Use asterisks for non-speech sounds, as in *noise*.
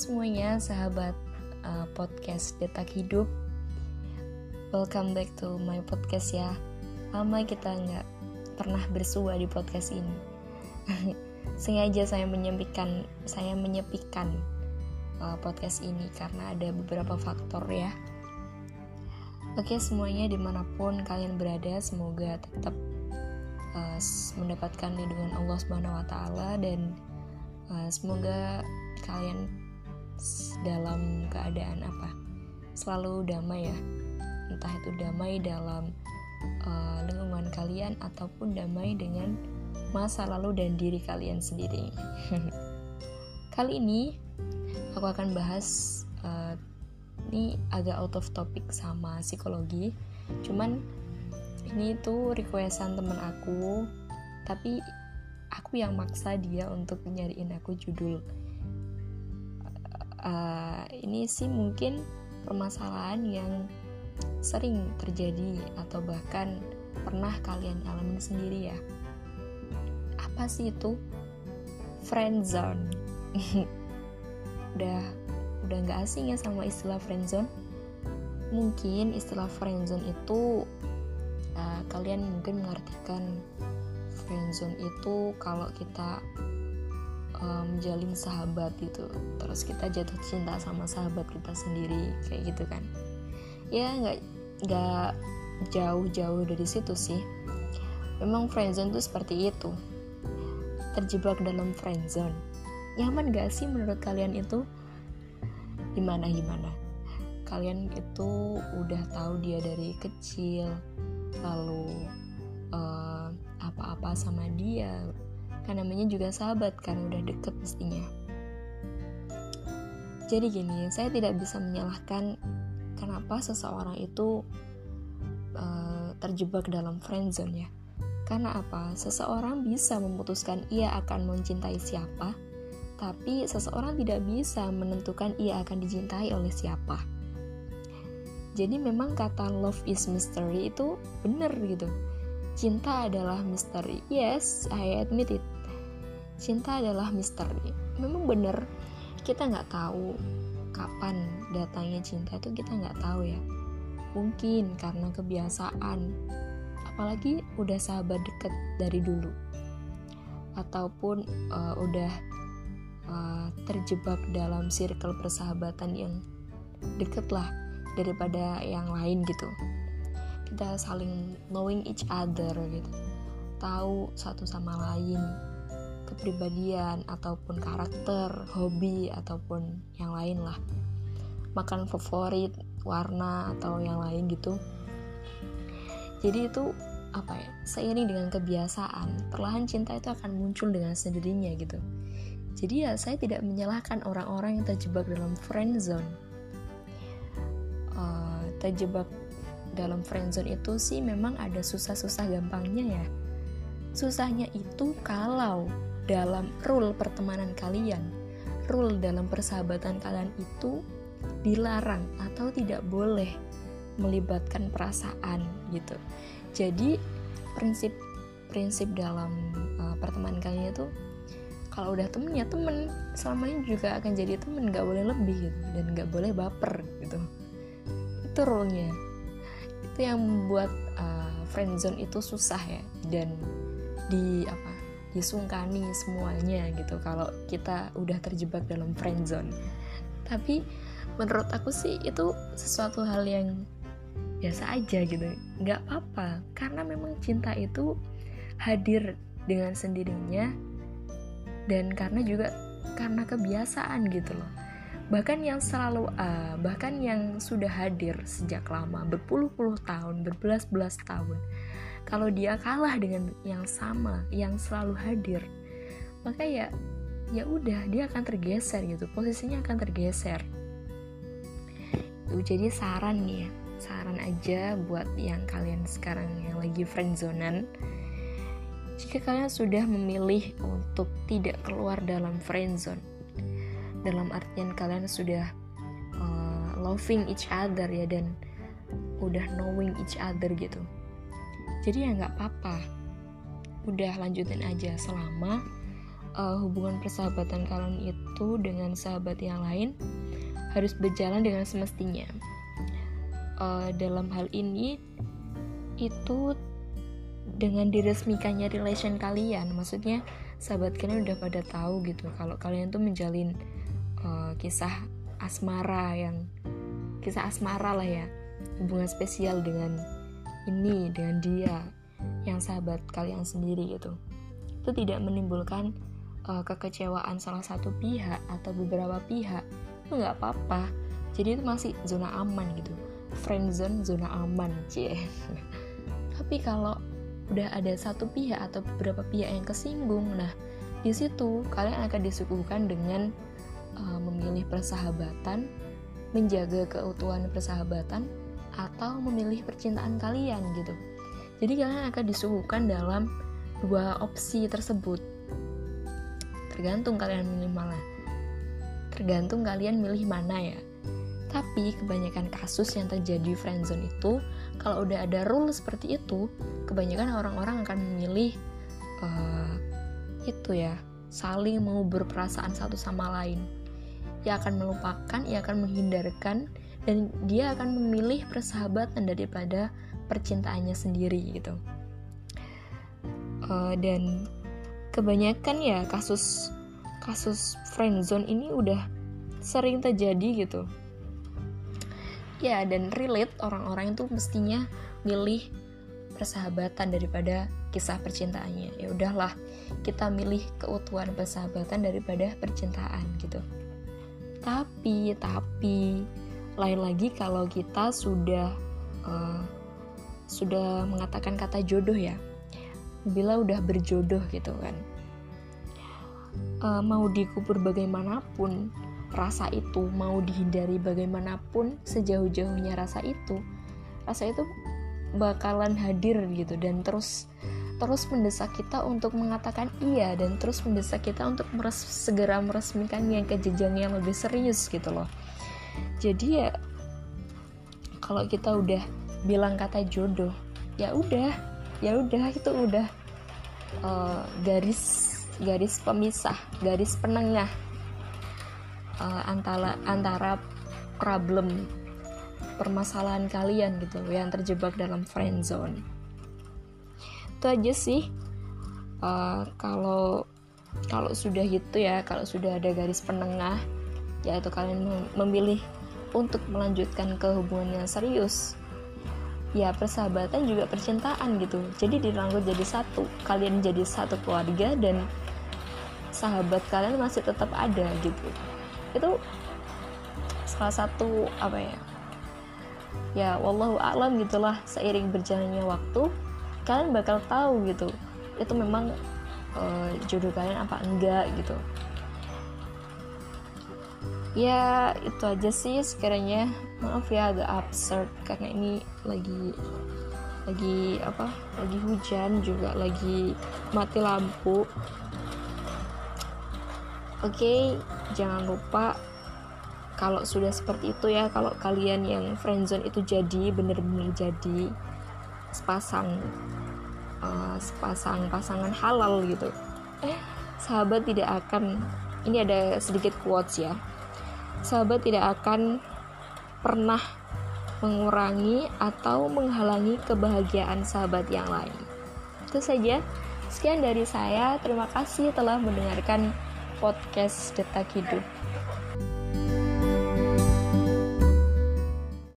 semuanya, sahabat uh, podcast Detak Hidup. Welcome back to my podcast ya. Lama kita nggak pernah bersua di podcast ini. *laughs* Sengaja saya menyepikan, saya menyepikan uh, podcast ini karena ada beberapa faktor ya. Oke semuanya di mana pun kalian berada, semoga tetap uh, mendapatkan lindungan Allah Subhanahu Wa Taala dan uh, semoga kalian dalam keadaan apa? Selalu damai ya. Entah itu damai dalam uh, lingkungan kalian ataupun damai dengan masa lalu dan diri kalian sendiri. *laughs* Kali ini aku akan bahas uh, ini agak out of topic sama psikologi. Cuman ini tuh requestan temen aku tapi aku yang maksa dia untuk nyariin aku judul uh, ini sih mungkin permasalahan yang sering terjadi atau bahkan pernah kalian alami sendiri ya. Apa sih itu? Friend zone. *laughs* Udah udah nggak asing ya sama istilah friend zone? Mungkin istilah friend zone itu uh, kalian mungkin mengartikan friend zone itu kalau kita menjalin um, sahabat gitu. Terus kita jatuh cinta sama sahabat kita sendiri kayak gitu kan. Ya nggak nggak jauh-jauh dari situ sih. Memang friendzone tuh seperti itu. Terjebak dalam friendzone nyaman gak sih menurut kalian itu? Gimana gimana? Kalian itu udah tahu dia dari kecil lalu uh, apa-apa sama dia kan namanya juga sahabat kan udah deket pastinya. Jadi gini saya tidak bisa menyalahkan kenapa seseorang itu uh, terjebak dalam friendzone ya. Karena apa? Seseorang bisa memutuskan ia akan mencintai siapa tapi seseorang tidak bisa menentukan ia akan dicintai oleh siapa. Jadi memang kata love is mystery itu benar gitu. Cinta adalah misteri. Yes, I admit it. Cinta adalah misteri. Memang bener, kita nggak tahu kapan datangnya cinta itu kita nggak tahu ya. Mungkin karena kebiasaan, apalagi udah sahabat deket dari dulu, ataupun uh, udah uh, terjebak dalam circle persahabatan yang deket lah daripada yang lain gitu kita saling knowing each other gitu tahu satu sama lain kepribadian ataupun karakter hobi ataupun yang lain lah. Makan favorit warna atau yang lain gitu. Jadi itu apa ya seiring dengan kebiasaan perlahan cinta itu akan muncul dengan sendirinya gitu. Jadi ya saya tidak menyalahkan orang-orang yang terjebak dalam friend zone. Uh, terjebak dalam friendzone itu sih memang ada susah-susah gampangnya ya. Susahnya itu kalau dalam rule pertemanan kalian, rule dalam persahabatan kalian itu dilarang atau tidak boleh melibatkan perasaan gitu. Jadi prinsip prinsip dalam uh, pertemanan kalian itu kalau udah temen ya temen selamanya juga akan jadi temen nggak boleh lebih gitu dan nggak boleh baper gitu. Itu rule nya itu yang membuat uh, friendzone itu susah ya dan di apa disungkani semuanya gitu kalau kita udah terjebak dalam friendzone tapi menurut aku sih itu sesuatu hal yang biasa aja gitu. Nggak apa-apa. Karena memang cinta itu hadir dengan sendirinya dan karena juga karena kebiasaan gitu loh. Bahkan yang selalu uh, bahkan yang sudah hadir sejak lama berpuluh-puluh tahun berbelas-belas tahun kalau dia kalah dengan yang sama yang selalu hadir maka ya ya udah dia akan tergeser gitu posisinya akan tergeser. Jadi saran nih ya saran aja buat yang kalian sekarang yang lagi friendzonan. Jika kalian sudah memilih untuk tidak keluar dalam friendzone dalam artian kalian sudah uh, loving each other ya dan udah knowing each other gitu jadi ya nggak apa-apa. Udah lanjutin aja selama uh, hubungan persahabatan kalian itu dengan sahabat yang lain harus berjalan dengan semestinya. Uh, dalam hal ini itu dengan diresmikannya relation kalian, maksudnya sahabat kalian udah pada tahu gitu kalau kalian tuh menjalin uh, kisah asmara yang kisah asmara lah ya. Hubungan spesial dengan ini dengan dia yang sahabat kalian sendiri gitu. Itu tidak menimbulkan uh, kekecewaan salah satu pihak atau beberapa pihak. Itu nggak apa-apa. Jadi itu masih zona aman gitu. Friend zone zona aman cie. *laughs* Tapi kalau udah ada satu pihak atau beberapa pihak yang kesinggung nah di situ kalian akan disuguhkan dengan uh, memilih persahabatan menjaga keutuhan persahabatan atau memilih percintaan kalian gitu. Jadi kalian akan disuguhkan dalam dua opsi tersebut. Tergantung kalian milih mana. Tergantung kalian milih mana ya. Tapi kebanyakan kasus yang terjadi friendzone itu kalau udah ada rule seperti itu kebanyakan orang-orang akan memilih uh, itu ya saling mau berperasaan satu sama lain. Ia akan melupakan ia akan menghindarkan dan dia akan memilih persahabatan daripada percintaannya sendiri gitu. Uh, dan kebanyakan ya kasus kasus friendzone ini udah sering terjadi gitu. Ya dan relate orang-orang itu mestinya milih persahabatan daripada kisah percintaannya. Ya udahlah kita milih keutuhan persahabatan daripada percintaan gitu. Tapi tapi lain lagi kalau kita sudah uh, sudah mengatakan kata jodoh ya. Bila udah berjodoh gitu kan. Uh, mau dikubur bagaimanapun rasa itu mau dihindari bagaimanapun sejauh-jauhnya rasa itu rasa itu bakalan hadir gitu dan terus terus mendesak kita untuk mengatakan iya dan terus mendesak kita untuk meres segera meresmikan yang jenjang yang lebih serius gitu loh jadi ya kalau kita udah bilang kata jodoh ya udah ya udah itu udah uh, garis garis pemisah, garis penengah uh, antara antara problem permasalahan kalian gitu yang terjebak dalam friend zone. Itu aja sih. Uh, kalau kalau sudah gitu ya, kalau sudah ada garis penengah, yaitu kalian memilih untuk melanjutkan ke hubungan yang serius, ya persahabatan juga percintaan gitu. Jadi dirangkul jadi satu kalian jadi satu keluarga dan sahabat kalian masih tetap ada gitu. Itu salah satu apa ya? Ya wallahu alam gitulah. Seiring berjalannya waktu kalian bakal tahu gitu itu memang uh, jodoh kalian apa enggak gitu ya itu aja sih sekiranya. Maaf ya agak absurd karena ini lagi lagi apa lagi hujan juga lagi mati lampu. Oke jangan lupa kalau sudah seperti itu ya kalau kalian yang friendzone itu jadi bener-bener jadi sepasang uh, sepasang pasangan halal gitu. Eh sahabat tidak akan ini ada sedikit quotes ya sahabat tidak akan pernah mengurangi atau menghalangi kebahagiaan sahabat yang lain. Itu saja. Sekian dari saya. Terima kasih telah mendengarkan podcast Detak Hidup.